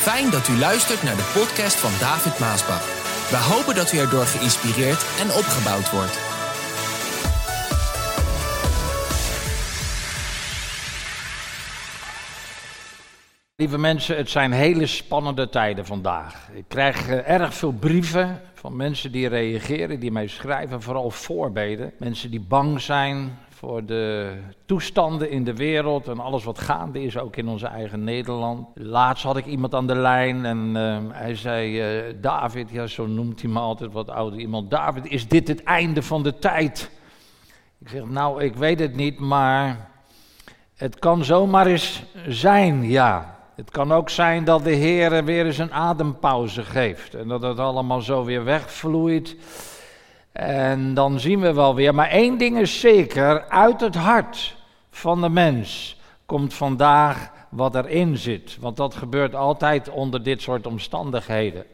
Fijn dat u luistert naar de podcast van David Maasbach. We hopen dat u erdoor geïnspireerd en opgebouwd wordt. Lieve mensen, het zijn hele spannende tijden vandaag. Ik krijg eh, erg veel brieven van mensen die reageren, die mij schrijven, vooral voorbeden. Mensen die bang zijn voor de toestanden in de wereld en alles wat gaande is, ook in onze eigen Nederland. Laatst had ik iemand aan de lijn en eh, hij zei, eh, David, ja zo noemt hij me altijd wat ouder iemand, David, is dit het einde van de tijd? Ik zeg, nou, ik weet het niet, maar het kan zomaar eens zijn, ja. Het kan ook zijn dat de Heer weer eens een adempauze geeft en dat het allemaal zo weer wegvloeit. En dan zien we wel weer. Maar één ding is zeker: uit het hart van de mens komt vandaag wat erin zit. Want dat gebeurt altijd onder dit soort omstandigheden.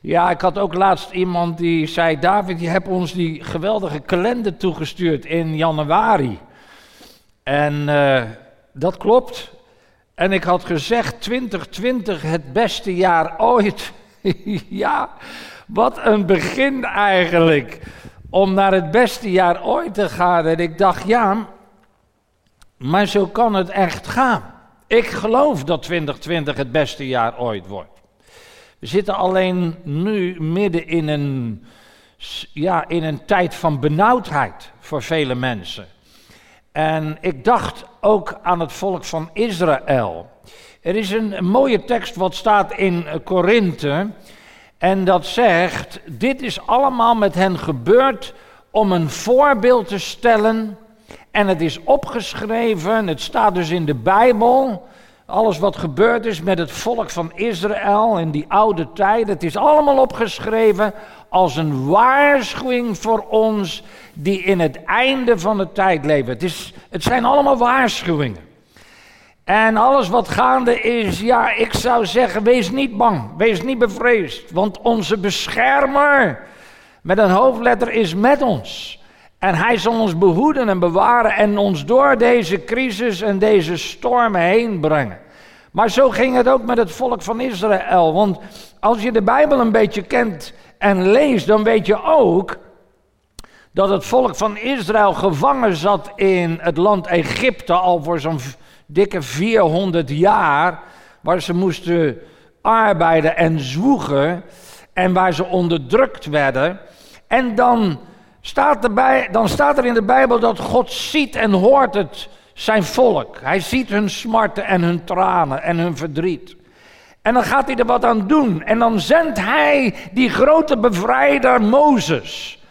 Ja, ik had ook laatst iemand die zei: David, je hebt ons die geweldige kalender toegestuurd in januari. En uh, dat klopt. En ik had gezegd: 2020 het beste jaar ooit. ja, wat een begin eigenlijk. Om naar het beste jaar ooit te gaan. En ik dacht, ja, maar zo kan het echt gaan. Ik geloof dat 2020 het beste jaar ooit wordt. We zitten alleen nu midden in een, ja, in een tijd van benauwdheid voor vele mensen. En ik dacht ook aan het volk van Israël. Er is een mooie tekst wat staat in Korinthe. En dat zegt, dit is allemaal met hen gebeurd om een voorbeeld te stellen. En het is opgeschreven, het staat dus in de Bijbel. Alles wat gebeurd is met het volk van Israël in die oude tijd. Het is allemaal opgeschreven als een waarschuwing voor ons die in het einde van de tijd leven. Het, is, het zijn allemaal waarschuwingen. En alles wat gaande is, ja, ik zou zeggen, wees niet bang, wees niet bevreesd, want onze beschermer met een hoofdletter is met ons. En hij zal ons behoeden en bewaren en ons door deze crisis en deze storm heen brengen. Maar zo ging het ook met het volk van Israël. Want als je de Bijbel een beetje kent en leest, dan weet je ook dat het volk van Israël gevangen zat in het land Egypte al voor zo'n dikke 400 jaar, waar ze moesten arbeiden en zwoegen en waar ze onderdrukt werden. En dan staat, erbij, dan staat er in de Bijbel dat God ziet en hoort het, zijn volk. Hij ziet hun smarten en hun tranen en hun verdriet. En dan gaat hij er wat aan doen. En dan zendt hij die grote bevrijder Mozes.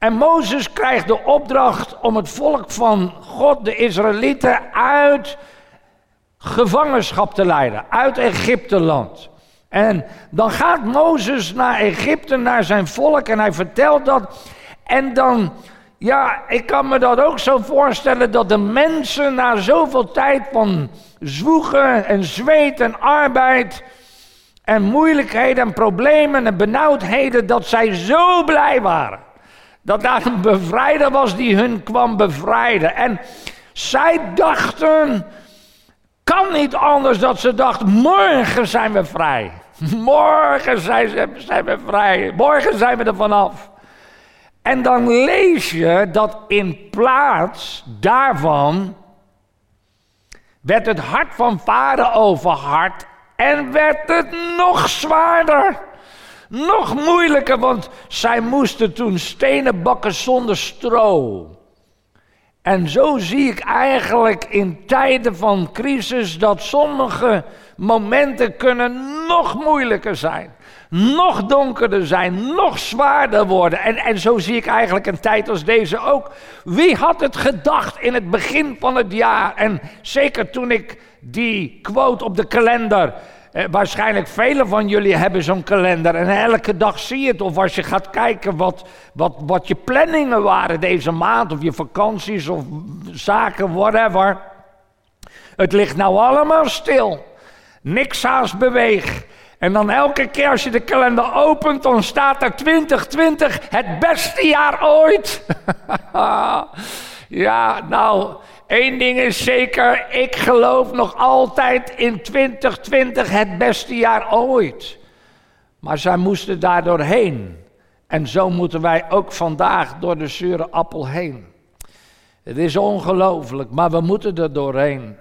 En Mozes krijgt de opdracht om het volk van God, de Israëlieten, uit gevangenschap te leiden, uit Egypteland. En dan gaat Mozes naar Egypte, naar zijn volk, en hij vertelt dat. En dan, ja, ik kan me dat ook zo voorstellen dat de mensen na zoveel tijd van zwoegen en zweet en arbeid en moeilijkheden en problemen en benauwdheden, dat zij zo blij waren. Dat daar een bevrijder was die hun kwam bevrijden. En zij dachten, kan niet anders dat ze dachten, morgen zijn we vrij. Morgen zijn, zijn we vrij. Morgen zijn we er vanaf. En dan lees je dat in plaats daarvan werd het hart van vader overhard en werd het nog zwaarder. Nog moeilijker, want zij moesten toen stenen bakken zonder stro. En zo zie ik eigenlijk in tijden van crisis dat sommige momenten kunnen nog moeilijker zijn. Nog donkerder zijn, nog zwaarder worden. En, en zo zie ik eigenlijk een tijd als deze ook. Wie had het gedacht in het begin van het jaar? En zeker toen ik die quote op de kalender eh, waarschijnlijk velen van jullie hebben zo'n kalender en elke dag zie je het. Of als je gaat kijken wat, wat, wat je planningen waren deze maand, of je vakanties of zaken, whatever. Het ligt nou allemaal stil. Niks haast beweeg. En dan elke keer als je de kalender opent, dan staat er 2020 het beste jaar ooit. Ja, nou, één ding is zeker. Ik geloof nog altijd in 2020 het beste jaar ooit. Maar zij moesten daar doorheen. En zo moeten wij ook vandaag door de zure appel heen. Het is ongelooflijk, maar we moeten er doorheen.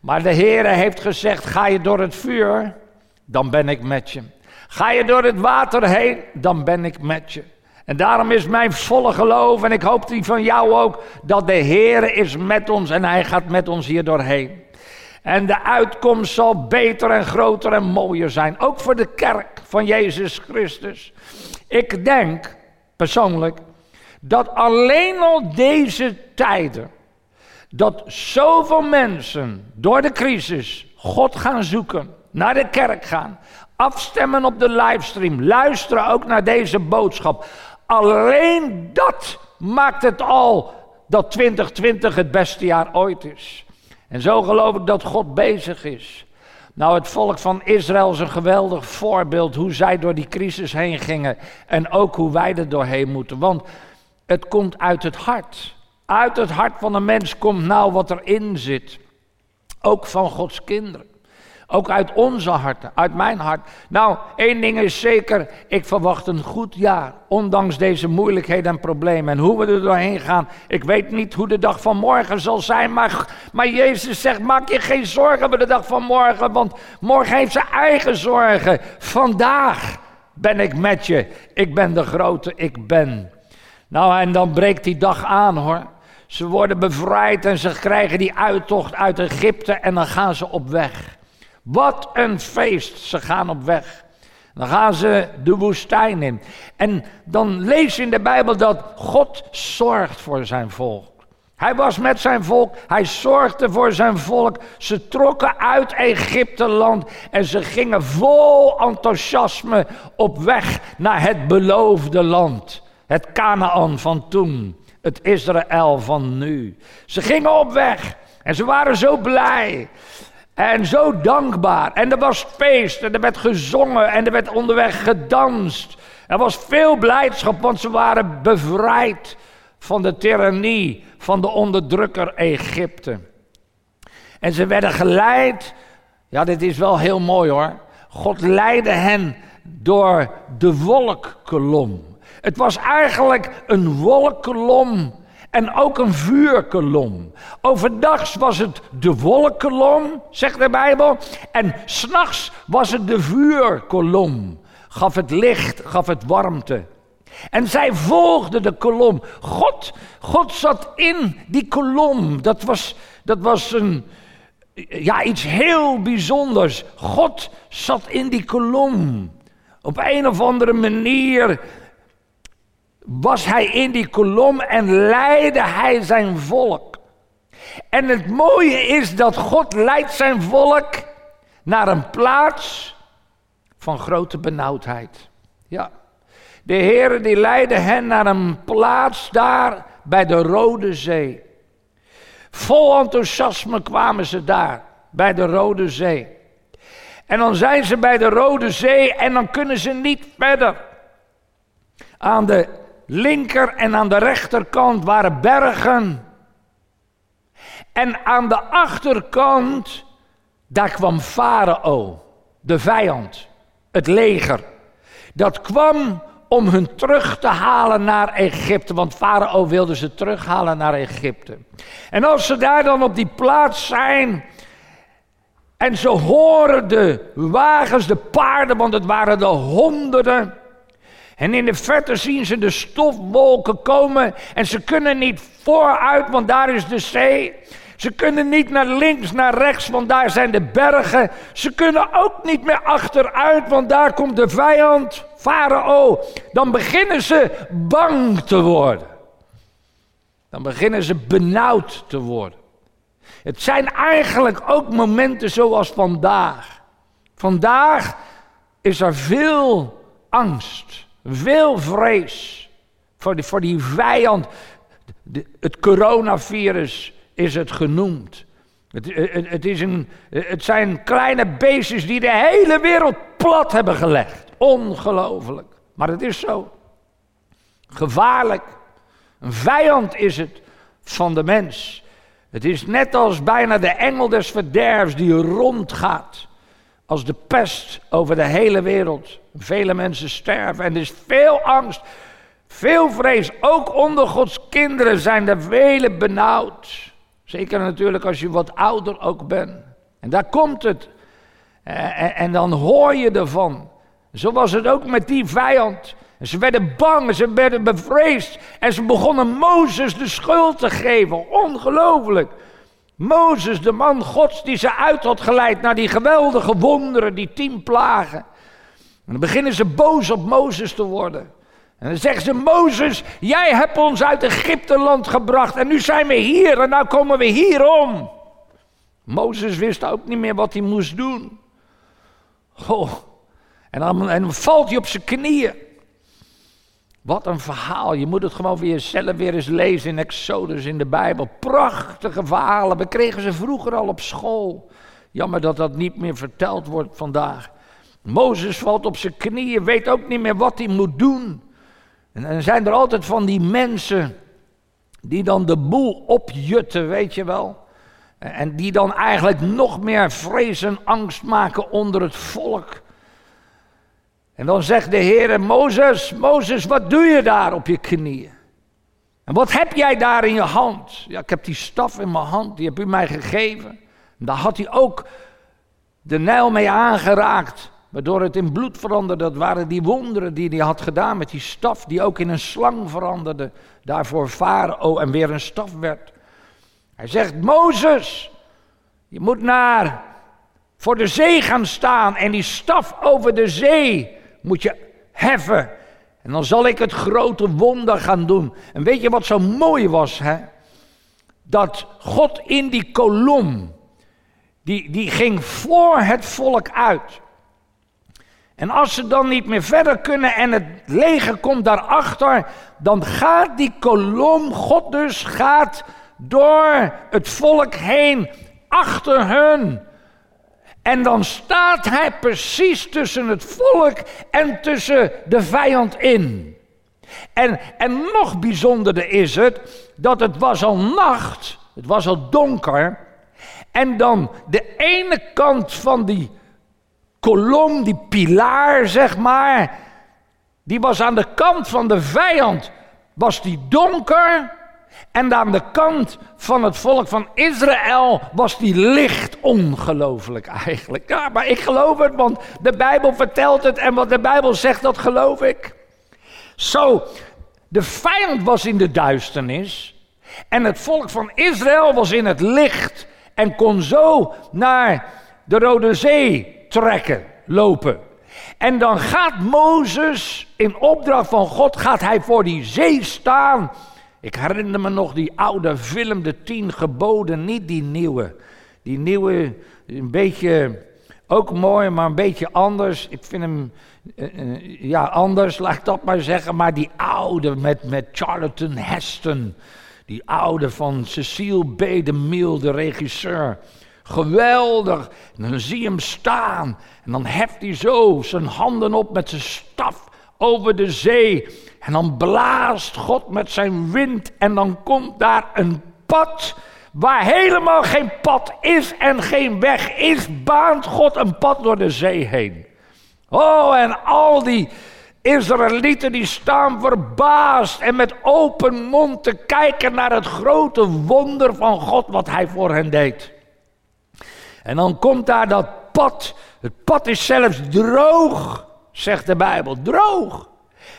Maar de Heere heeft gezegd: ga je door het vuur, dan ben ik met je. Ga je door het water heen, dan ben ik met je. En daarom is mijn volle geloof, en ik hoop die van jou ook, dat de Heer is met ons en Hij gaat met ons hier doorheen. En de uitkomst zal beter en groter en mooier zijn, ook voor de kerk van Jezus Christus. Ik denk persoonlijk dat alleen al deze tijden, dat zoveel mensen door de crisis God gaan zoeken, naar de kerk gaan, afstemmen op de livestream, luisteren ook naar deze boodschap. Alleen dat maakt het al dat 2020 het beste jaar ooit is. En zo geloof ik dat God bezig is. Nou, het volk van Israël is een geweldig voorbeeld hoe zij door die crisis heen gingen. En ook hoe wij er doorheen moeten. Want het komt uit het hart. Uit het hart van een mens komt nou wat erin zit. Ook van Gods kinderen. Ook uit onze harten, uit mijn hart. Nou, één ding is zeker, ik verwacht een goed jaar. Ondanks deze moeilijkheden en problemen. En hoe we er doorheen gaan, ik weet niet hoe de dag van morgen zal zijn. Maar, maar Jezus zegt, maak je geen zorgen voor de dag van morgen. Want morgen heeft zijn eigen zorgen. Vandaag ben ik met je. Ik ben de grote, ik ben. Nou, en dan breekt die dag aan hoor. Ze worden bevrijd en ze krijgen die uittocht uit Egypte en dan gaan ze op weg. Wat een feest, ze gaan op weg. Dan gaan ze de woestijn in. En dan lees je in de Bijbel dat God zorgt voor zijn volk. Hij was met zijn volk, hij zorgde voor zijn volk. Ze trokken uit Egypte land en ze gingen vol enthousiasme op weg naar het beloofde land. Het Canaan van toen, het Israël van nu. Ze gingen op weg en ze waren zo blij. En zo dankbaar. En er was feest en er werd gezongen en er werd onderweg gedanst. Er was veel blijdschap, want ze waren bevrijd van de tirannie van de onderdrukker Egypte. En ze werden geleid. Ja, dit is wel heel mooi hoor. God leidde hen door de wolkkolom. Het was eigenlijk een wolkkolom en ook een vuurkolom. Overdags was het de wolkkolom, zegt de Bijbel. En s'nachts was het de vuurkolom. Gaf het licht, gaf het warmte. En zij volgden de kolom. God, God zat in die kolom. Dat was, dat was een, ja, iets heel bijzonders. God zat in die kolom. Op een of andere manier was hij in die kolom en leidde hij zijn volk. En het mooie is dat God leidt zijn volk naar een plaats van grote benauwdheid. Ja. De Heer die leidde hen naar een plaats daar bij de Rode Zee. Vol enthousiasme kwamen ze daar, bij de Rode Zee. En dan zijn ze bij de Rode Zee en dan kunnen ze niet verder. Aan de linker en aan de rechterkant waren bergen. En aan de achterkant, daar kwam Farao, de vijand, het leger. Dat kwam om hun terug te halen naar Egypte, want Farao wilde ze terughalen naar Egypte. En als ze daar dan op die plaats zijn en ze horen de wagens, de paarden, want het waren de honderden en in de verte zien ze de stofwolken komen en ze kunnen niet vooruit, want daar is de zee. Ze kunnen niet naar links, naar rechts, want daar zijn de bergen. Ze kunnen ook niet meer achteruit, want daar komt de vijand, Farao. Dan beginnen ze bang te worden. Dan beginnen ze benauwd te worden. Het zijn eigenlijk ook momenten zoals vandaag. Vandaag is er veel angst. Veel vrees voor die, voor die vijand. het coronavirus is het genoemd. Het, het, het, is een, het zijn kleine beestjes die de hele wereld plat hebben gelegd. Ongelooflijk. Maar het is zo. Gevaarlijk. Een vijand is het van de mens. Het is net als bijna de engel des verderfs die rondgaat. Als de pest over de hele wereld. Vele mensen sterven en er is veel angst, veel vrees. Ook onder Gods kinderen zijn er velen benauwd. Zeker natuurlijk als je wat ouder ook bent. En daar komt het. En, en dan hoor je ervan. Zo was het ook met die vijand. Ze werden bang, ze werden bevreesd. En ze begonnen Mozes de schuld te geven. Ongelooflijk. Mozes, de man Gods die ze uit had geleid naar die geweldige wonderen, die tien plagen. En dan beginnen ze boos op Mozes te worden. En dan zeggen ze, Mozes, jij hebt ons uit Egypte-land gebracht en nu zijn we hier en nou komen we hier om. Mozes wist ook niet meer wat hij moest doen. Oh, en dan, en dan valt hij op zijn knieën. Wat een verhaal. Je moet het gewoon voor jezelf weer eens lezen in Exodus in de Bijbel. Prachtige verhalen. We kregen ze vroeger al op school. Jammer dat dat niet meer verteld wordt vandaag. Mozes valt op zijn knieën, weet ook niet meer wat hij moet doen. En dan zijn er altijd van die mensen die dan de boel opjutten, weet je wel. En die dan eigenlijk nog meer vrees en angst maken onder het volk. En dan zegt de Heer, Mozes, Mozes, wat doe je daar op je knieën? En wat heb jij daar in je hand? Ja, ik heb die staf in mijn hand, die heb u mij gegeven. En daar had hij ook de Nijl mee aangeraakt, waardoor het in bloed veranderde. Dat waren die wonderen die hij had gedaan met die staf, die ook in een slang veranderde. Daarvoor Farao en weer een staf werd. Hij zegt, Mozes, je moet naar voor de zee gaan staan en die staf over de zee moet je heffen. En dan zal ik het grote wonder gaan doen. En weet je wat zo mooi was? Hè? Dat God in die kolom, die, die ging voor het volk uit. En als ze dan niet meer verder kunnen en het leger komt daarachter, dan gaat die kolom, God dus, gaat door het volk heen, achter hun. En dan staat hij precies tussen het volk en tussen de vijand in. En, en nog bijzonderder is het dat het was al nacht, het was al donker. En dan de ene kant van die kolom, die pilaar zeg maar, die was aan de kant van de vijand, was die donker. En aan de kant van het volk van Israël was die licht ongelooflijk eigenlijk. Ja, maar ik geloof het, want de Bijbel vertelt het en wat de Bijbel zegt, dat geloof ik. Zo, de vijand was in de duisternis en het volk van Israël was in het licht en kon zo naar de Rode Zee trekken, lopen. En dan gaat Mozes in opdracht van God, gaat hij voor die zee staan ik herinner me nog die oude film, De Tien Geboden, niet die nieuwe. Die nieuwe, een beetje, ook mooi, maar een beetje anders. Ik vind hem, uh, ja, anders, laat ik dat maar zeggen. Maar die oude met, met Charlton Heston. Die oude van Cecile B. de de regisseur. Geweldig. En dan zie je hem staan. En dan heft hij zo zijn handen op met zijn staf over de zee. En dan blaast God met zijn wind en dan komt daar een pad waar helemaal geen pad is en geen weg is, baant God een pad door de zee heen. Oh, en al die Israëlieten die staan verbaasd en met open mond te kijken naar het grote wonder van God wat hij voor hen deed. En dan komt daar dat pad. Het pad is zelfs droog, zegt de Bijbel, droog.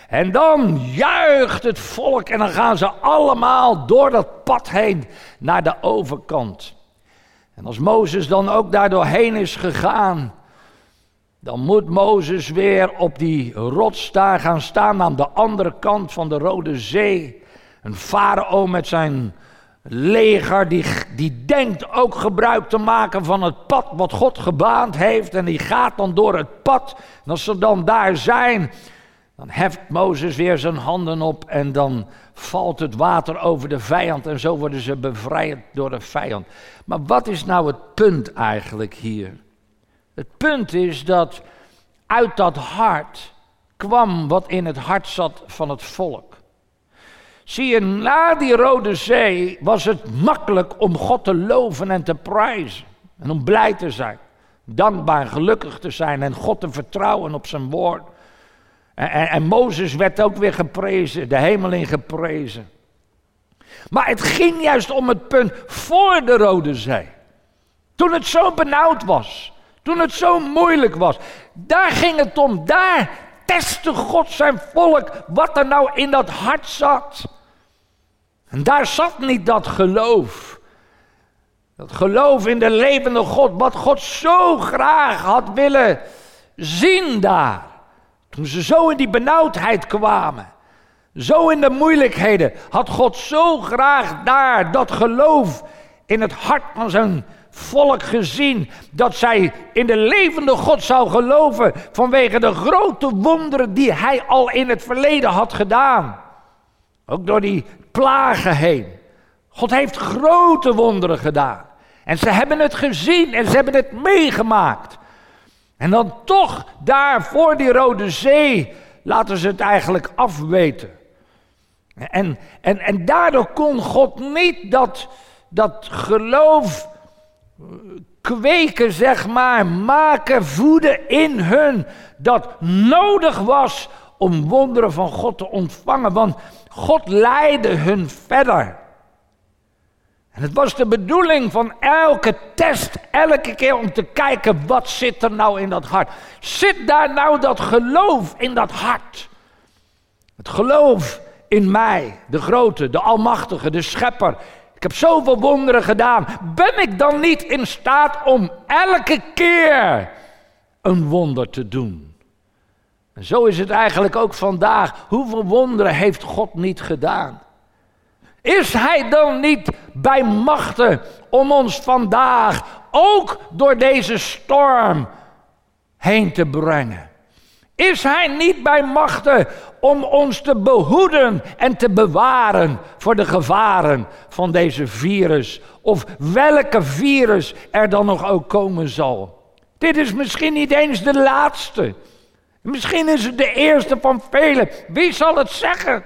En dan juicht het volk en dan gaan ze allemaal door dat pad heen naar de overkant. En als Mozes dan ook daar doorheen is gegaan, dan moet Mozes weer op die rots daar gaan staan aan de andere kant van de Rode Zee. Een farao met zijn leger, die, die denkt ook gebruik te maken van het pad wat God gebaand heeft. En die gaat dan door het pad. En als ze dan daar zijn, dan heft Mozes weer zijn handen op en dan valt het water over de vijand en zo worden ze bevrijd door de vijand. Maar wat is nou het punt eigenlijk hier? Het punt is dat uit dat hart kwam wat in het hart zat van het volk. Zie je, na die Rode Zee was het makkelijk om God te loven en te prijzen. En om blij te zijn. Dankbaar gelukkig te zijn en God te vertrouwen op zijn woord. En, Mozes werd ook weer geprezen, de hemel in geprezen. Maar het ging juist om het punt voor de Rode Zee. Toen het zo benauwd was. Toen het zo moeilijk was. Daar ging het om. Daar testte God zijn volk wat er nou in dat hart zat. En daar zat niet dat geloof. Dat geloof in de levende God, wat God zo graag had willen zien daar. Toen ze zo in die benauwdheid kwamen, zo in de moeilijkheden, had God zo graag daar dat geloof in het hart van zijn volk gezien. Dat zij in de levende God zou geloven vanwege de grote wonderen die hij al in het verleden had gedaan. Ook door die plagen heen. God heeft grote wonderen gedaan. En ze hebben het gezien en ze hebben het meegemaakt. En dan toch daar voor die Rode Zee laten ze het eigenlijk afweten. En, en, en daardoor kon God niet dat, dat geloof kweken, zeg maar, maken, voeden in hun dat nodig was om wonderen van God te ontvangen. Want God leidde hun verder. En het was de bedoeling van elke test, elke keer om te kijken wat zit er nou in dat hart. Zit daar nou dat geloof in dat hart? Het geloof in mij, de grote, de almachtige, de schepper. Ik heb zoveel wonderen gedaan. Ben ik dan niet in staat om elke keer een wonder te doen? En zo is het eigenlijk ook vandaag. Hoeveel wonderen heeft God niet gedaan? Is Hij dan niet bij machten om ons vandaag ook door deze storm heen te brengen? Is Hij niet bij machten om ons te behoeden en te bewaren voor de gevaren van deze virus? Of welke virus er dan nog ook komen zal? Dit is misschien niet eens de laatste. Misschien is het de eerste van velen. Wie zal het zeggen?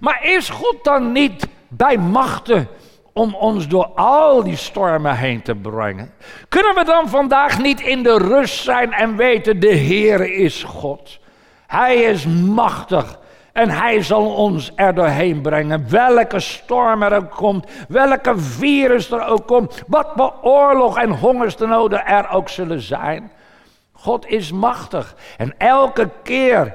Maar is God dan niet bij machten om ons door al die stormen heen te brengen? Kunnen we dan vandaag niet in de rust zijn en weten, de Heer is God. Hij is machtig en hij zal ons er doorheen brengen. Welke storm er ook komt, welke virus er ook komt, wat voor oorlog en hongersnoden er ook zullen zijn. God is machtig en elke keer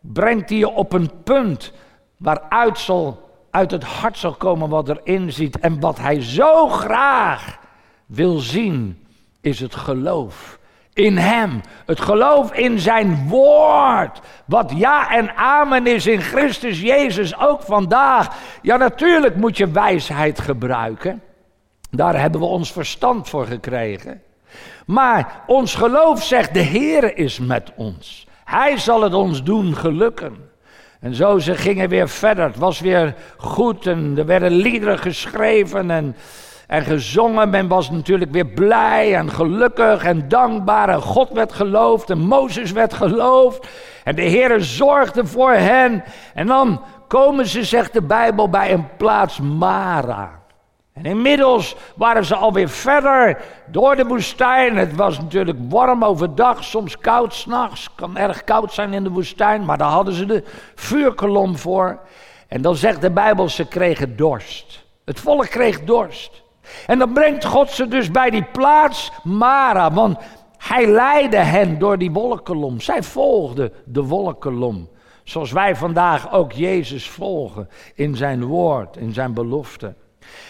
brengt hij je op een punt waaruit zal uit het hart zal komen wat erin ziet. En wat hij zo graag wil zien, is het geloof in hem. Het geloof in zijn woord. Wat ja en amen is in Christus Jezus ook vandaag. Ja, natuurlijk moet je wijsheid gebruiken. Daar hebben we ons verstand voor gekregen. Maar ons geloof zegt, de Heer is met ons. Hij zal het ons doen gelukken. En zo ze gingen weer verder. Het was weer goed en er werden liederen geschreven en, en gezongen. Men was natuurlijk weer blij en gelukkig en dankbaar. En God werd geloofd en Mozes werd geloofd. En de Heer zorgde voor hen. En dan komen ze, zegt de Bijbel, bij een plaats Mara. En inmiddels waren ze alweer verder door de woestijn. Het was natuurlijk warm overdag, soms koud s'nachts. Kan erg koud zijn in de woestijn, maar daar hadden ze de vuurkolom voor. En dan zegt de Bijbel, ze kregen dorst. Het volk kreeg dorst. En dan brengt God ze dus bij die plaats Mara, want hij leidde hen door die wolkenkolom. Zij volgden de wolkenkolom. Zoals wij vandaag ook Jezus volgen in zijn woord, in zijn belofte.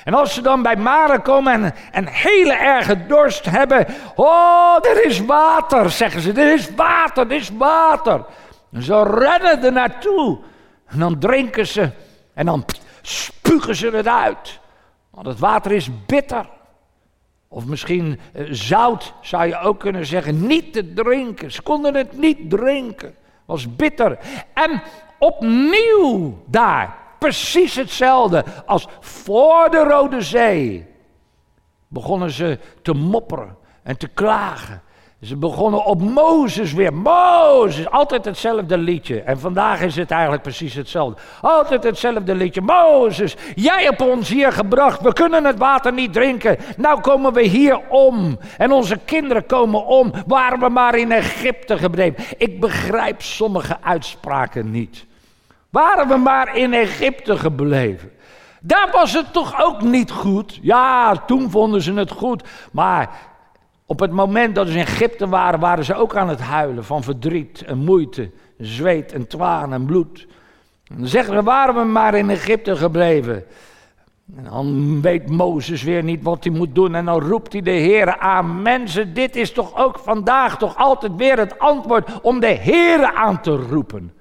En als ze dan bij Maren komen en een hele erge dorst hebben. Oh, er is water, zeggen ze. Er is water, er is water. En ze rennen er naartoe. En dan drinken ze. En dan spugen ze het uit. Want het water is bitter. Of misschien eh, zout, zou je ook kunnen zeggen. Niet te drinken. Ze konden het niet drinken. Het was bitter. En opnieuw daar precies hetzelfde als voor de Rode Zee. Begonnen ze te mopperen en te klagen. Ze begonnen op Mozes weer. Mozes, altijd hetzelfde liedje. En vandaag is het eigenlijk precies hetzelfde. Altijd hetzelfde liedje. Mozes, jij hebt ons hier gebracht. We kunnen het water niet drinken. Nou komen we hier om. En onze kinderen komen om. Waren we maar in Egypte gebleven. Ik begrijp sommige uitspraken niet. Waren we maar in Egypte gebleven. Daar was het toch ook niet goed? Ja, toen vonden ze het goed. Maar op het moment dat ze in Egypte waren, waren ze ook aan het huilen van verdriet en moeite, zweet en twaan en bloed. Dan zeggen we, waren we maar in Egypte gebleven. En dan weet Mozes weer niet wat hij moet doen. En dan roept hij de Heer aan. Mensen, dit is toch ook vandaag toch altijd weer het antwoord om de Heer aan te roepen.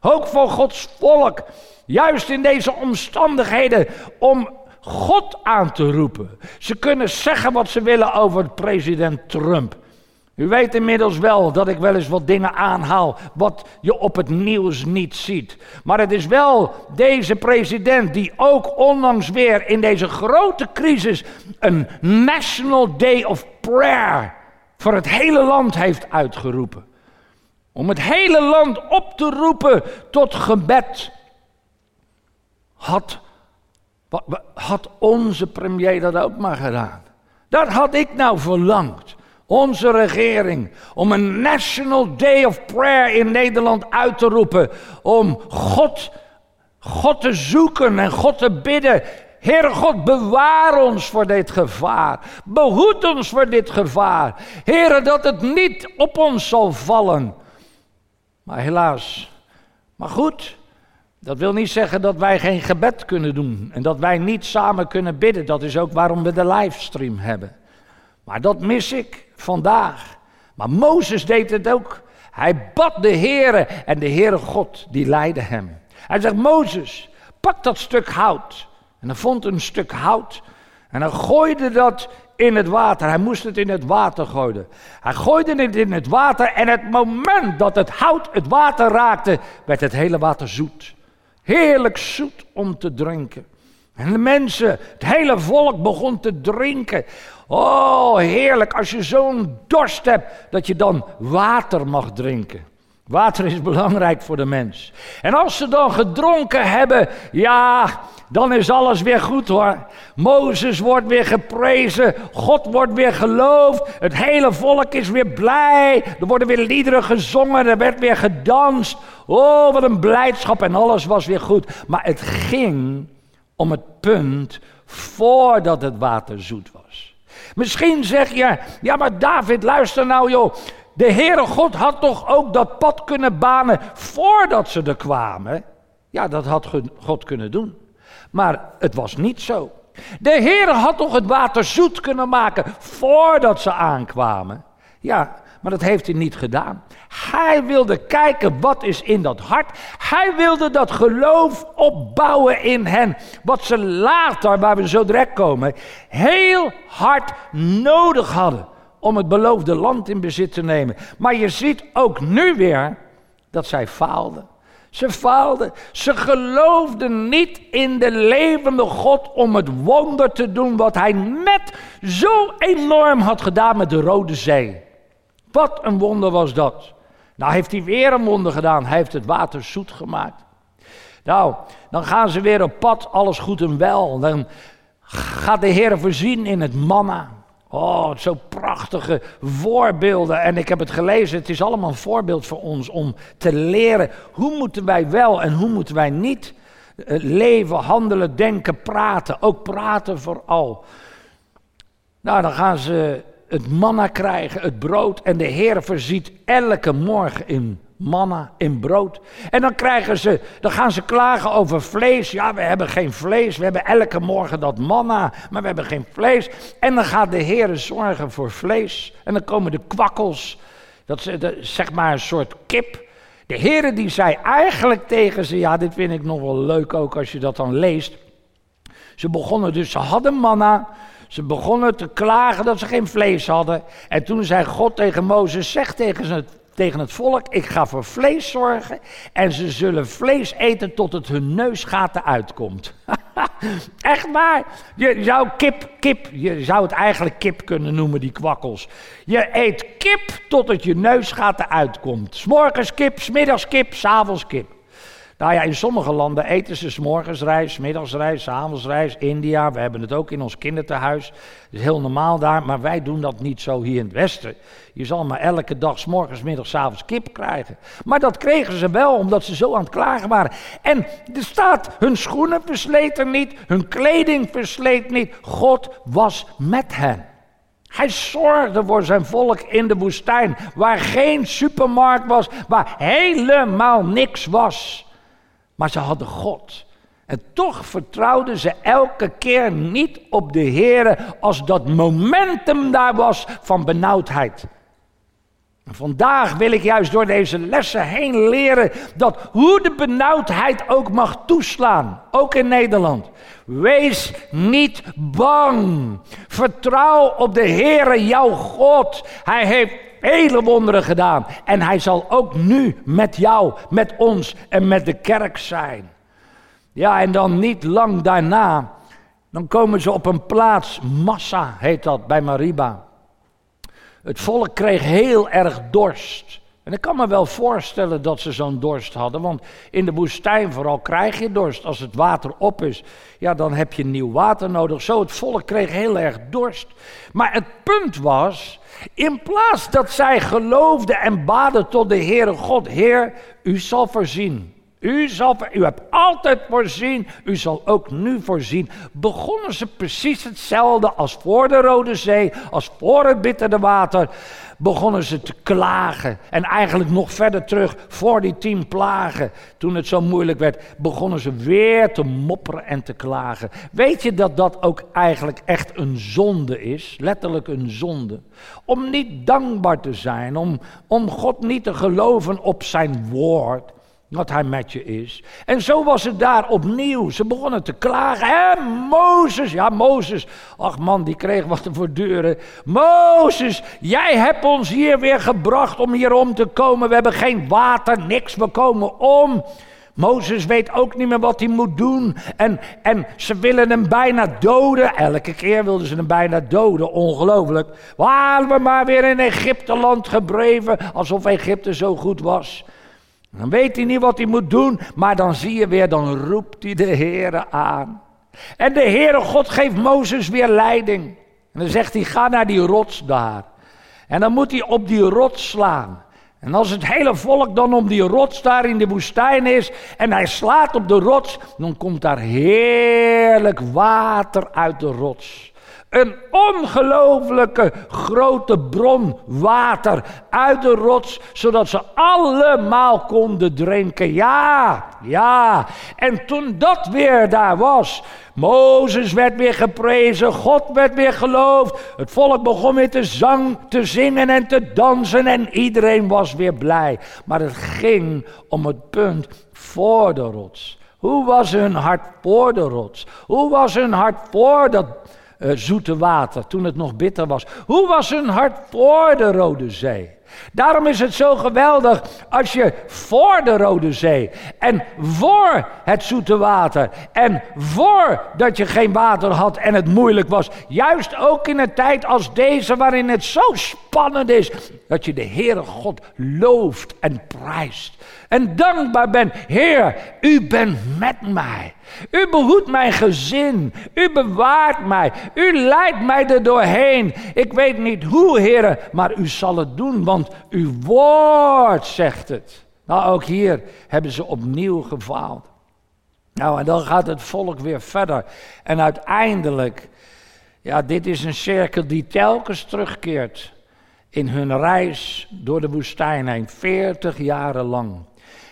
Ook voor Gods volk. Juist in deze omstandigheden om God aan te roepen. Ze kunnen zeggen wat ze willen over president Trump. U weet inmiddels wel dat ik wel eens wat dingen aanhaal wat je op het nieuws niet ziet. Maar het is wel deze president die ook onlangs weer in deze grote crisis een National Day of Prayer voor het hele land heeft uitgeroepen. Om het hele land op te roepen tot gebed. Had had onze premier dat ook maar gedaan? Dat had ik nou verlangd. Onze regering. Om een National Day of Prayer in Nederland uit te roepen. Om God, God te zoeken en God te bidden. Heere God, bewaar ons voor dit gevaar. Behoed ons voor dit gevaar. Heere, dat het niet op ons zal vallen. Maar helaas. Maar goed, dat wil niet zeggen dat wij geen gebed kunnen doen en dat wij niet samen kunnen bidden. Dat is ook waarom we de livestream hebben. Maar dat mis ik vandaag. Maar Mozes deed het ook. Hij bad de Heere en de Heere God die leidde hem. Hij zegt, Mozes, pak dat stuk hout. En hij vond een stuk hout en hij gooide dat in het water. Hij moest het in het water gooien. Hij gooide het in het water en het moment dat het hout het water raakte, werd het hele water zoet. Heerlijk zoet om te drinken. En de mensen, het hele volk begon te drinken. Oh, heerlijk als je zo'n dorst hebt dat je dan water mag drinken. Water is belangrijk voor de mens. En als ze dan gedronken hebben, ja, dan is alles weer goed hoor. Mozes wordt weer geprezen, God wordt weer geloofd, het hele volk is weer blij, er worden weer liederen gezongen, er werd weer gedanst. Oh, wat een blijdschap en alles was weer goed. Maar het ging om het punt voordat het water zoet was. Misschien zeg je, ja maar David, luister nou joh. De Heere God had toch ook dat pad kunnen banen voordat ze er kwamen? Ja, dat had God kunnen doen. Maar het was niet zo. De Heer had toch het water zoet kunnen maken voordat ze aankwamen? Ja, maar dat heeft hij niet gedaan. Hij wilde kijken wat is in dat hart. Hij wilde dat geloof opbouwen in hen. Wat ze later, waar we zo direct komen, heel hard nodig hadden om het beloofde land in bezit te nemen. Maar je ziet ook nu weer dat zij faalden. Ze faalden. Ze geloofden niet in de levende God om het wonder te doen wat hij net zo enorm had gedaan met de Rode Zee. Wat een wonder was dat. Nou heeft hij weer een wonder gedaan. Hij heeft het water zoet gemaakt. Nou, dan gaan ze weer op pad, alles goed en wel. Dan gaat de Heer voorzien in het manna. Oh, zo prachtige voorbeelden. En ik heb het gelezen, het is allemaal een voorbeeld voor ons om te leren hoe moeten wij wel en hoe moeten wij niet eh, leven, handelen, denken, praten. Ook praten vooral. Nou, dan gaan ze het manna krijgen, het brood. En de Heer voorziet elke morgen in manna, in brood. En dan krijgen ze, dan gaan ze klagen over vlees. Ja, we hebben geen vlees. We hebben elke morgen dat manna, maar we hebben geen vlees. En dan gaat de Heer zorgen voor vlees. En dan komen de kwakkels. Dat is zeg maar een soort kip. De Heer die zei eigenlijk tegen ze, ja, dit vind ik nog wel leuk ook als je dat dan leest. Ze begonnen dus, ze hadden manna. Ze begonnen te klagen dat ze geen vlees hadden. En toen zei God tegen Mozes, zeg tegen ze tegen het volk: Ik ga voor vlees zorgen. En ze zullen vlees eten tot het hun neusgaten uitkomt. Echt waar. Je zou kip, kip, je zou het eigenlijk kip kunnen noemen, die kwakkels. Je eet kip tot het je neusgaten uitkomt. S'morgens kip, smiddags kip, s'avonds kip. Nou ja, in sommige landen eten ze rijst, middags rijst, avonds rijst. India, we hebben het ook in ons kinderthuis. Dat is heel normaal daar, maar wij doen dat niet zo hier in het Westen. Je zal maar elke dag s'morgens, middags, avonds kip krijgen. Maar dat kregen ze wel, omdat ze zo aan het klagen waren. En er staat, hun schoenen versleten niet, hun kleding versleet niet. God was met hen. Hij zorgde voor zijn volk in de woestijn, waar geen supermarkt was, waar helemaal niks was. Maar ze hadden God. En toch vertrouwden ze elke keer niet op de Heer als dat momentum daar was van benauwdheid. En vandaag wil ik juist door deze lessen heen leren dat hoe de benauwdheid ook mag toeslaan, ook in Nederland. Wees niet bang. Vertrouw op de Heere jouw God. Hij heeft vele wonderen gedaan. En hij zal ook nu met jou, met ons en met de kerk zijn. Ja, en dan niet lang daarna, dan komen ze op een plaats, Massa heet dat, bij Mariba. Het volk kreeg heel erg dorst. En ik kan me wel voorstellen dat ze zo'n dorst hadden, want in de woestijn vooral krijg je dorst. Als het water op is, ja, dan heb je nieuw water nodig. Zo, het volk kreeg heel erg dorst. Maar het punt was, in plaats dat zij geloofden en baden tot de Heere God, Heer, u zal voorzien. U, zal, u hebt altijd voorzien, u zal ook nu voorzien. Begonnen ze precies hetzelfde als voor de Rode Zee, als voor het bitterde water. Begonnen ze te klagen. En eigenlijk nog verder terug, voor die tien plagen, toen het zo moeilijk werd, begonnen ze weer te mopperen en te klagen. Weet je dat dat ook eigenlijk echt een zonde is? Letterlijk een zonde. Om niet dankbaar te zijn, om, om God niet te geloven op zijn woord dat hij met je is. En zo was het daar opnieuw. Ze begonnen te klagen. Hè, Mozes, ja Mozes. Ach man, die kreeg wat te voortduren. Mozes, jij hebt ons hier weer gebracht om hier om te komen. We hebben geen water, niks, we komen om. Mozes weet ook niet meer wat hij moet doen. En, en ze willen hem bijna doden. Elke keer wilden ze hem bijna doden. Ongelooflijk. Waren we maar weer in Egypte land gebleven. Alsof Egypte zo goed was. Dan weet hij niet wat hij moet doen, maar dan zie je weer, dan roept hij de Heere aan. En de Heere God geeft Mozes weer leiding. En dan zegt hij, ga naar die rots daar. En dan moet hij op die rots slaan. En als het hele volk dan om die rots daar in de woestijn is en hij slaat op de rots, dan komt daar heerlijk water uit de rots. Een ongelooflijke grote bron water uit de rots, zodat ze allemaal konden drinken. Ja, ja. En toen dat weer daar was, Mozes werd weer geprezen, God werd weer geloofd, het volk begon weer te, zang, te zingen en te dansen en iedereen was weer blij. Maar het ging om het punt voor de rots. Hoe was hun hart voor de rots? Hoe was hun hart voor dat uh, zoete water, toen het nog bitter was. Hoe was hun hart voor de Rode Zee? Daarom is het zo geweldig als je voor de Rode Zee en voor het zoete water en voor dat je geen water had en het moeilijk was, juist ook in een tijd als deze waarin het zo spannend is, dat je de Heere God looft en prijst en dankbaar bent. Heer, u bent met mij. U behoedt mijn gezin. U bewaart mij. U leidt mij er doorheen. Ik weet niet hoe, heren, maar u zal het doen, want uw woord zegt het. Nou, ook hier hebben ze opnieuw gefaald. Nou, en dan gaat het volk weer verder. En uiteindelijk, ja, dit is een cirkel die telkens terugkeert in hun reis door de woestijn heen, 40 jaren lang.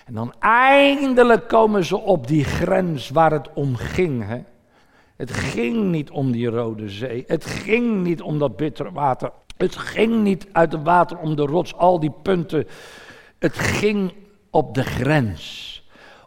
En dan eindelijk komen ze op die grens waar het om ging. Hè? Het ging niet om die Rode Zee. Het ging niet om dat bittere water. Het ging niet uit het water om de rots, al die punten. Het ging op de grens.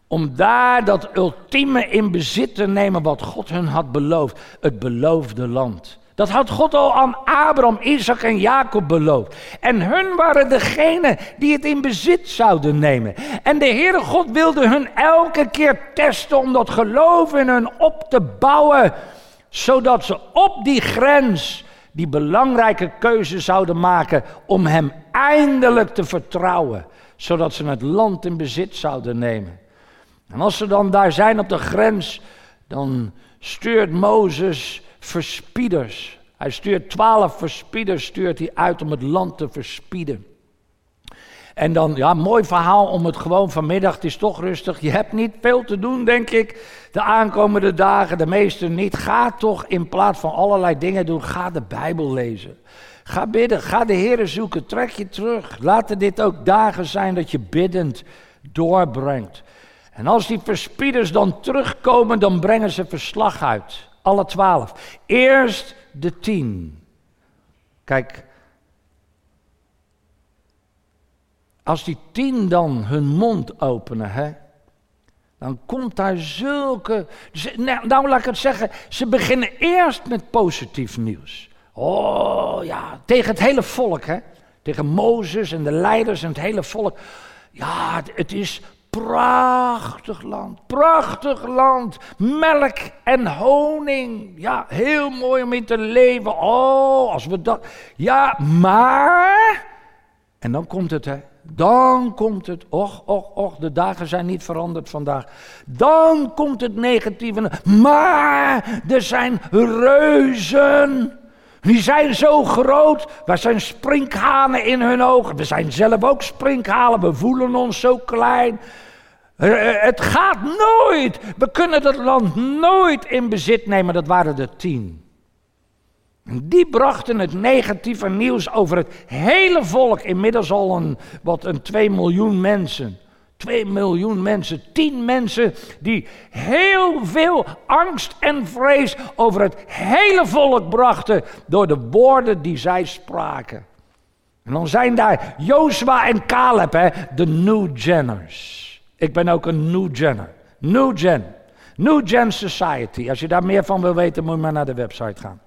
Om daar dat ultieme in bezit te nemen wat God hun had beloofd. Het beloofde land. Dat had God al aan Abraham, Isaac en Jacob beloofd. En hun waren degene die het in bezit zouden nemen. En de Heere God wilde hun elke keer testen om dat geloof in hun op te bouwen. Zodat ze op die grens die belangrijke keuze zouden maken om Hem eindelijk te vertrouwen. Zodat ze het land in bezit zouden nemen. En als ze dan daar zijn op de grens, dan stuurt Mozes verspieders. Hij stuurt twaalf verspieders stuurt hij uit om het land te verspieden. En dan, ja, mooi verhaal om het gewoon vanmiddag, het is toch rustig. Je hebt niet veel te doen, denk ik, de aankomende dagen, de meeste niet. Ga toch in plaats van allerlei dingen doen, ga de Bijbel lezen. Ga bidden, ga de Heer zoeken, trek je terug. Laten dit ook dagen zijn dat je biddend doorbrengt. En als die verspieders dan terugkomen, dan brengen ze verslag uit. Alle twaalf. Eerst de tien. Kijk, als die tien dan hun mond openen, hè, dan komt daar zulke. Nou, nou, laat ik het zeggen, ze beginnen eerst met positief nieuws. Oh ja, tegen het hele volk, hè? Tegen Mozes en de leiders en het hele volk. Ja, het is Prachtig land, prachtig land. Melk en honing. Ja, heel mooi om in te leven. Oh, als we dat. Ja, maar. En dan komt het, hè. Dan komt het. Och, och, och, de dagen zijn niet veranderd vandaag. Dan komt het negatieve. Maar er zijn reuzen. Die zijn zo groot. Wij zijn sprinkhanen in hun ogen. We zijn zelf ook sprinkhalen. We voelen ons zo klein. Eh, eh, het gaat nooit. We kunnen dat land nooit in bezit nemen. Dat waren er tien. Die brachten het negatieve nieuws over het hele volk. Inmiddels al een, wat een 2 miljoen mensen. 2 miljoen mensen, 10 mensen die heel veel angst en vrees over het hele volk brachten door de woorden die zij spraken. En dan zijn daar Jozua en Caleb, hè, de New Jenners. Ik ben ook een New Genner. New Gen. New Gen Society. Als je daar meer van wil weten, moet je maar naar de website gaan.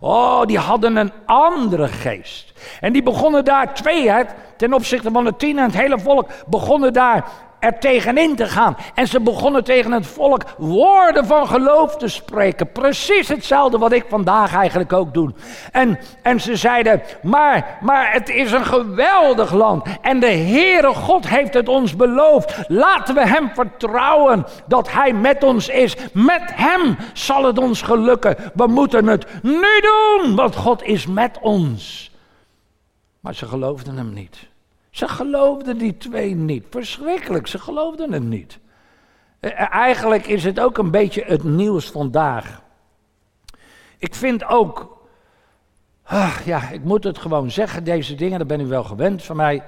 Oh, die hadden een andere geest. En die begonnen daar twee, hè, ten opzichte van de tien en het hele volk, begonnen daar er tegenin te gaan. En ze begonnen tegen het volk woorden van geloof te spreken. Precies hetzelfde wat ik vandaag eigenlijk ook doe. En, en ze zeiden, maar, maar het is een geweldig land. En de Heere God heeft het ons beloofd. Laten we Hem vertrouwen dat Hij met ons is. Met Hem zal het ons gelukken. We moeten het nu doen, want God is met ons. Maar ze geloofden Hem niet. Ze geloofden die twee niet. Verschrikkelijk, ze geloofden het niet. Eh, eh, eigenlijk is het ook een beetje het nieuws vandaag. Ik vind ook, ach, ja, ik moet het gewoon zeggen, deze dingen, daar ben u wel gewend van mij.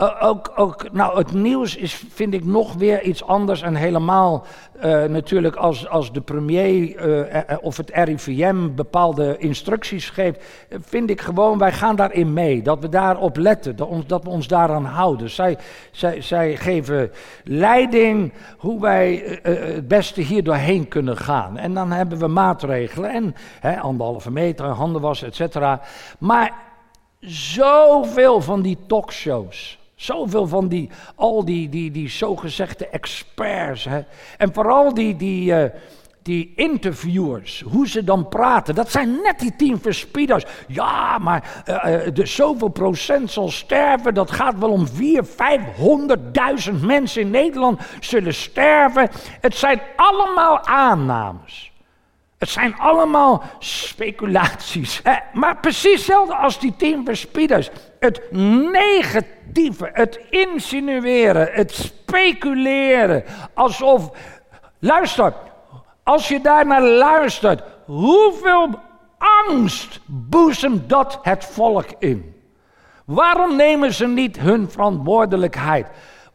Uh, ook, nou, het nieuws is, vind ik, nog weer iets anders. En helemaal uh, natuurlijk als, als de premier uh, of het RIVM bepaalde instructies geeft, vind ik gewoon, wij gaan daarin mee. Dat we daarop letten, dat we ons daaraan houden. Zij, zij, zij geven leiding hoe wij het beste hier doorheen kunnen gaan. En dan hebben we maatregelen en hè, anderhalve meter, handen wassen, et cetera. Maar zoveel van die talkshows Zoveel van die, al die, die, die zogezegde experts. Hè? En vooral die, die, uh, die interviewers, hoe ze dan praten. Dat zijn net die tien verspieders. Ja, maar uh, de zoveel procent zal sterven. Dat gaat wel om vier, vijfhonderdduizend mensen in Nederland zullen sterven. Het zijn allemaal aannames. Het zijn allemaal speculaties. Maar precies hetzelfde als die tien verspieders. Het negatieve, het insinueren, het speculeren. Alsof, luister, als je daar naar luistert, hoeveel angst boezemt dat het volk in? Waarom nemen ze niet hun verantwoordelijkheid?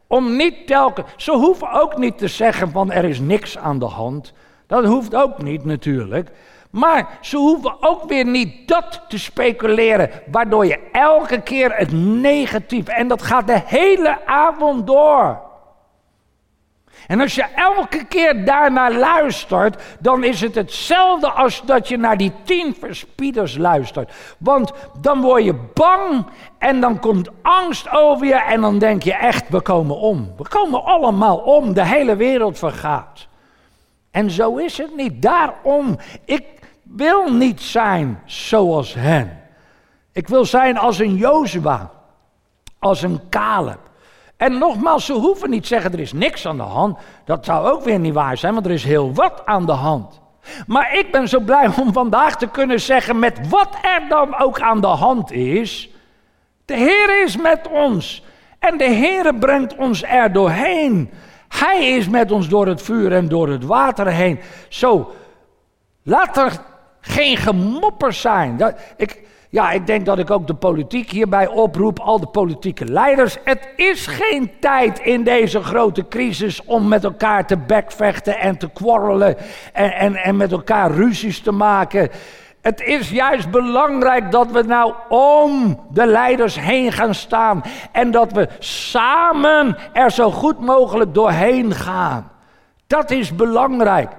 Om niet telkens, ze hoeven ook niet te zeggen van er is niks aan de hand. Dat hoeft ook niet natuurlijk. Maar ze hoeven ook weer niet dat te speculeren, waardoor je elke keer het negatief, en dat gaat de hele avond door. En als je elke keer daarnaar luistert, dan is het hetzelfde als dat je naar die tien verspieders luistert. Want dan word je bang en dan komt angst over je en dan denk je echt, we komen om. We komen allemaal om, de hele wereld vergaat. En zo is het niet. Daarom, ik wil niet zijn zoals hen. Ik wil zijn als een Jozua, als een Caleb. En nogmaals, ze hoeven niet zeggen er is niks aan de hand. Dat zou ook weer niet waar zijn, want er is heel wat aan de hand. Maar ik ben zo blij om vandaag te kunnen zeggen, met wat er dan ook aan de hand is, de Heer is met ons. En de Heer brengt ons er doorheen. Hij is met ons door het vuur en door het water heen. Zo, laat er geen gemopper zijn. Dat, ik, ja, ik denk dat ik ook de politiek hierbij oproep, al de politieke leiders. Het is geen tijd in deze grote crisis om met elkaar te bekvechten en te kwarrelen en, en, en met elkaar ruzies te maken. Het is juist belangrijk dat we nou om de leiders heen gaan staan en dat we samen er zo goed mogelijk doorheen gaan. Dat is belangrijk.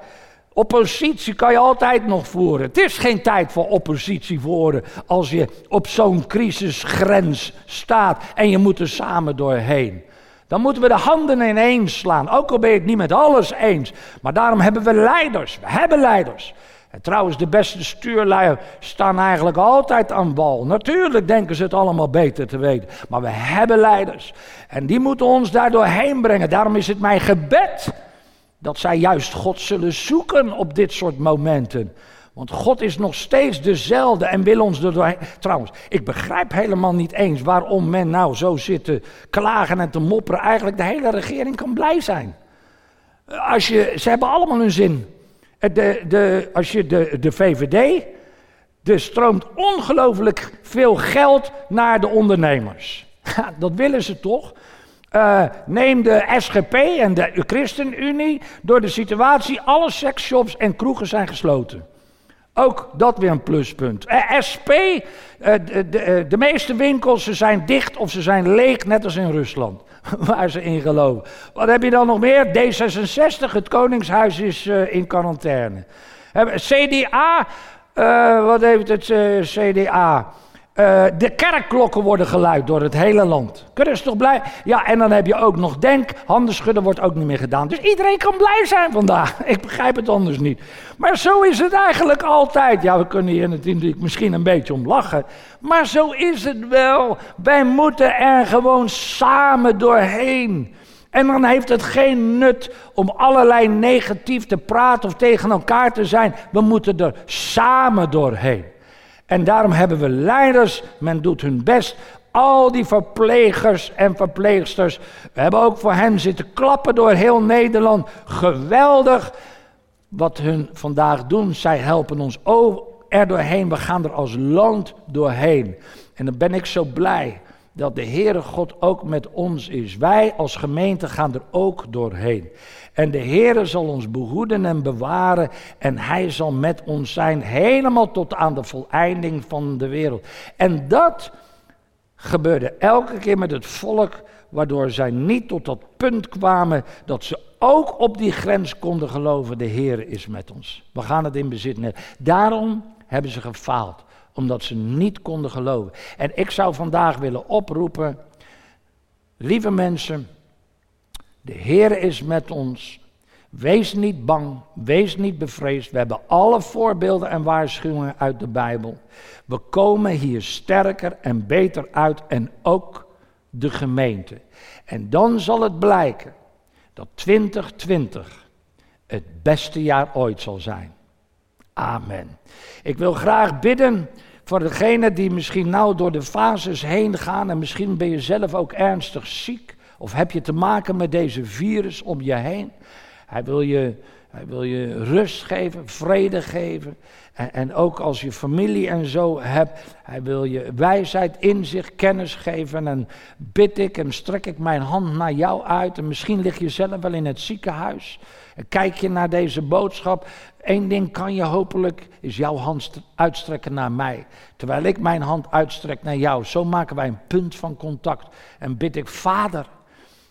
Oppositie kan je altijd nog voeren. Het is geen tijd voor oppositie voeren als je op zo'n crisisgrens staat en je moet er samen doorheen. Dan moeten we de handen ineens slaan, ook al ben je het niet met alles eens. Maar daarom hebben we leiders, we hebben leiders. En trouwens, de beste stuurlui staan eigenlijk altijd aan wal. Natuurlijk denken ze het allemaal beter te weten. Maar we hebben leiders. En die moeten ons daar doorheen brengen. Daarom is het mijn gebed dat zij juist God zullen zoeken op dit soort momenten. Want God is nog steeds dezelfde en wil ons er doorheen. Trouwens, ik begrijp helemaal niet eens waarom men nou zo zit te klagen en te mopperen. Eigenlijk de hele regering kan blij zijn. Als je, ze hebben allemaal hun zin. De, de, als je de, de VVD, er stroomt ongelooflijk veel geld naar de ondernemers. dat willen ze toch? Uh, neem de SGP en de ChristenUnie. Door de situatie, alle seksshops en kroegen zijn gesloten. Ook dat weer een pluspunt. Eh, SP, eh, de, de, de, meeste winkels ze zijn dicht of ze zijn leeg, net als in Rusland. Waar ze in geloven. Wat heb je dan nog meer? D66, het Koningshuis is in quarantaine. CDA, wat heeft het CDA? Uh, de kerkklokken worden geluid door het hele land. Kunnen ze toch blij? Ja, en dan heb je ook nog denk, handen schudden wordt ook niet meer gedaan. Dus iedereen kan blij zijn vandaag. Ik begrijp het anders niet. Maar zo is het eigenlijk altijd. Ja, we kunnen hier natuurlijk misschien een beetje om lachen. Maar zo is het wel. Wij moeten er gewoon samen doorheen. En dan heeft het geen nut om allerlei negatief te praten of tegen elkaar te zijn. We moeten er samen doorheen. En daarom hebben we leiders, men doet hun best. Al die verplegers en verpleegsters, we hebben ook voor hen zitten klappen door heel Nederland. Geweldig wat hun vandaag doen. Zij helpen ons er doorheen. We gaan er als land doorheen. En dan ben ik zo blij dat de Heere God ook met ons is. Wij als gemeente gaan er ook doorheen. En de Heere zal ons behoeden en bewaren en Hij zal met ons zijn helemaal tot aan de voleinding van de wereld. En dat gebeurde elke keer met het volk, waardoor zij niet tot dat punt kwamen dat ze ook op die grens konden geloven, de Heere is met ons. We gaan het in bezit nemen. Daarom hebben ze gefaald omdat ze niet konden geloven. En ik zou vandaag willen oproepen, lieve mensen, de Heer is met ons. Wees niet bang, wees niet bevreesd. We hebben alle voorbeelden en waarschuwingen uit de Bijbel. We komen hier sterker en beter uit en ook de gemeente. En dan zal het blijken dat 2020 het beste jaar ooit zal zijn. Amen. Ik wil graag bidden voor degenen die misschien nou door de fases heen gaan en misschien ben je zelf ook ernstig ziek of heb je te maken met deze virus om je heen. Hij wil je, hij wil je rust geven, vrede geven. En, en ook als je familie en zo hebt, hij wil je wijsheid, inzicht, kennis geven. En bid ik en strek ik mijn hand naar jou uit. En misschien lig je zelf wel in het ziekenhuis. En kijk je naar deze boodschap. Eén ding kan je hopelijk, is jouw hand uitstrekken naar mij. Terwijl ik mijn hand uitstrek naar jou. Zo maken wij een punt van contact. En bid ik, Vader,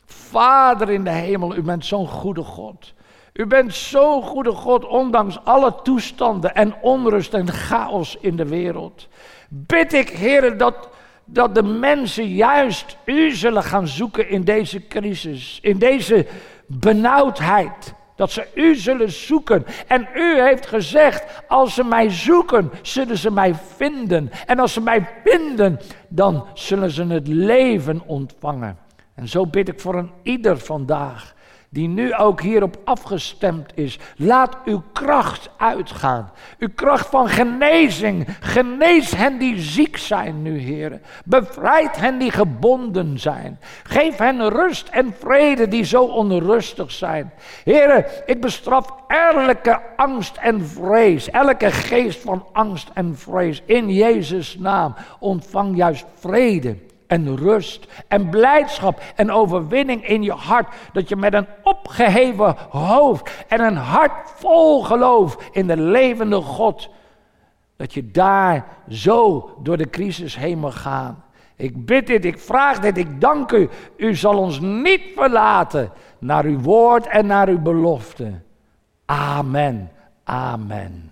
Vader in de hemel, u bent zo'n goede God. U bent zo'n goede God, ondanks alle toestanden en onrust en chaos in de wereld. Bid ik, Heer, dat, dat de mensen juist u zullen gaan zoeken in deze crisis, in deze benauwdheid. Dat ze u zullen zoeken. En u heeft gezegd, als ze mij zoeken, zullen ze mij vinden. En als ze mij vinden, dan zullen ze het leven ontvangen. En zo bid ik voor een ieder vandaag die nu ook hierop afgestemd is. Laat uw kracht uitgaan. Uw kracht van genezing. Genees hen die ziek zijn nu, heren. Bevrijd hen die gebonden zijn. Geef hen rust en vrede die zo onrustig zijn. Heren, ik bestraf elke angst en vrees. Elke geest van angst en vrees. In Jezus' naam ontvang juist vrede en rust en blijdschap en overwinning in je hart. Dat je met een opgeheven hoofd en een hart vol geloof in de levende God, dat je daar zo door de crisis heen mag gaan. Ik bid dit, ik vraag dit, ik dank u. U zal ons niet verlaten naar uw woord en naar uw belofte. Amen. Amen.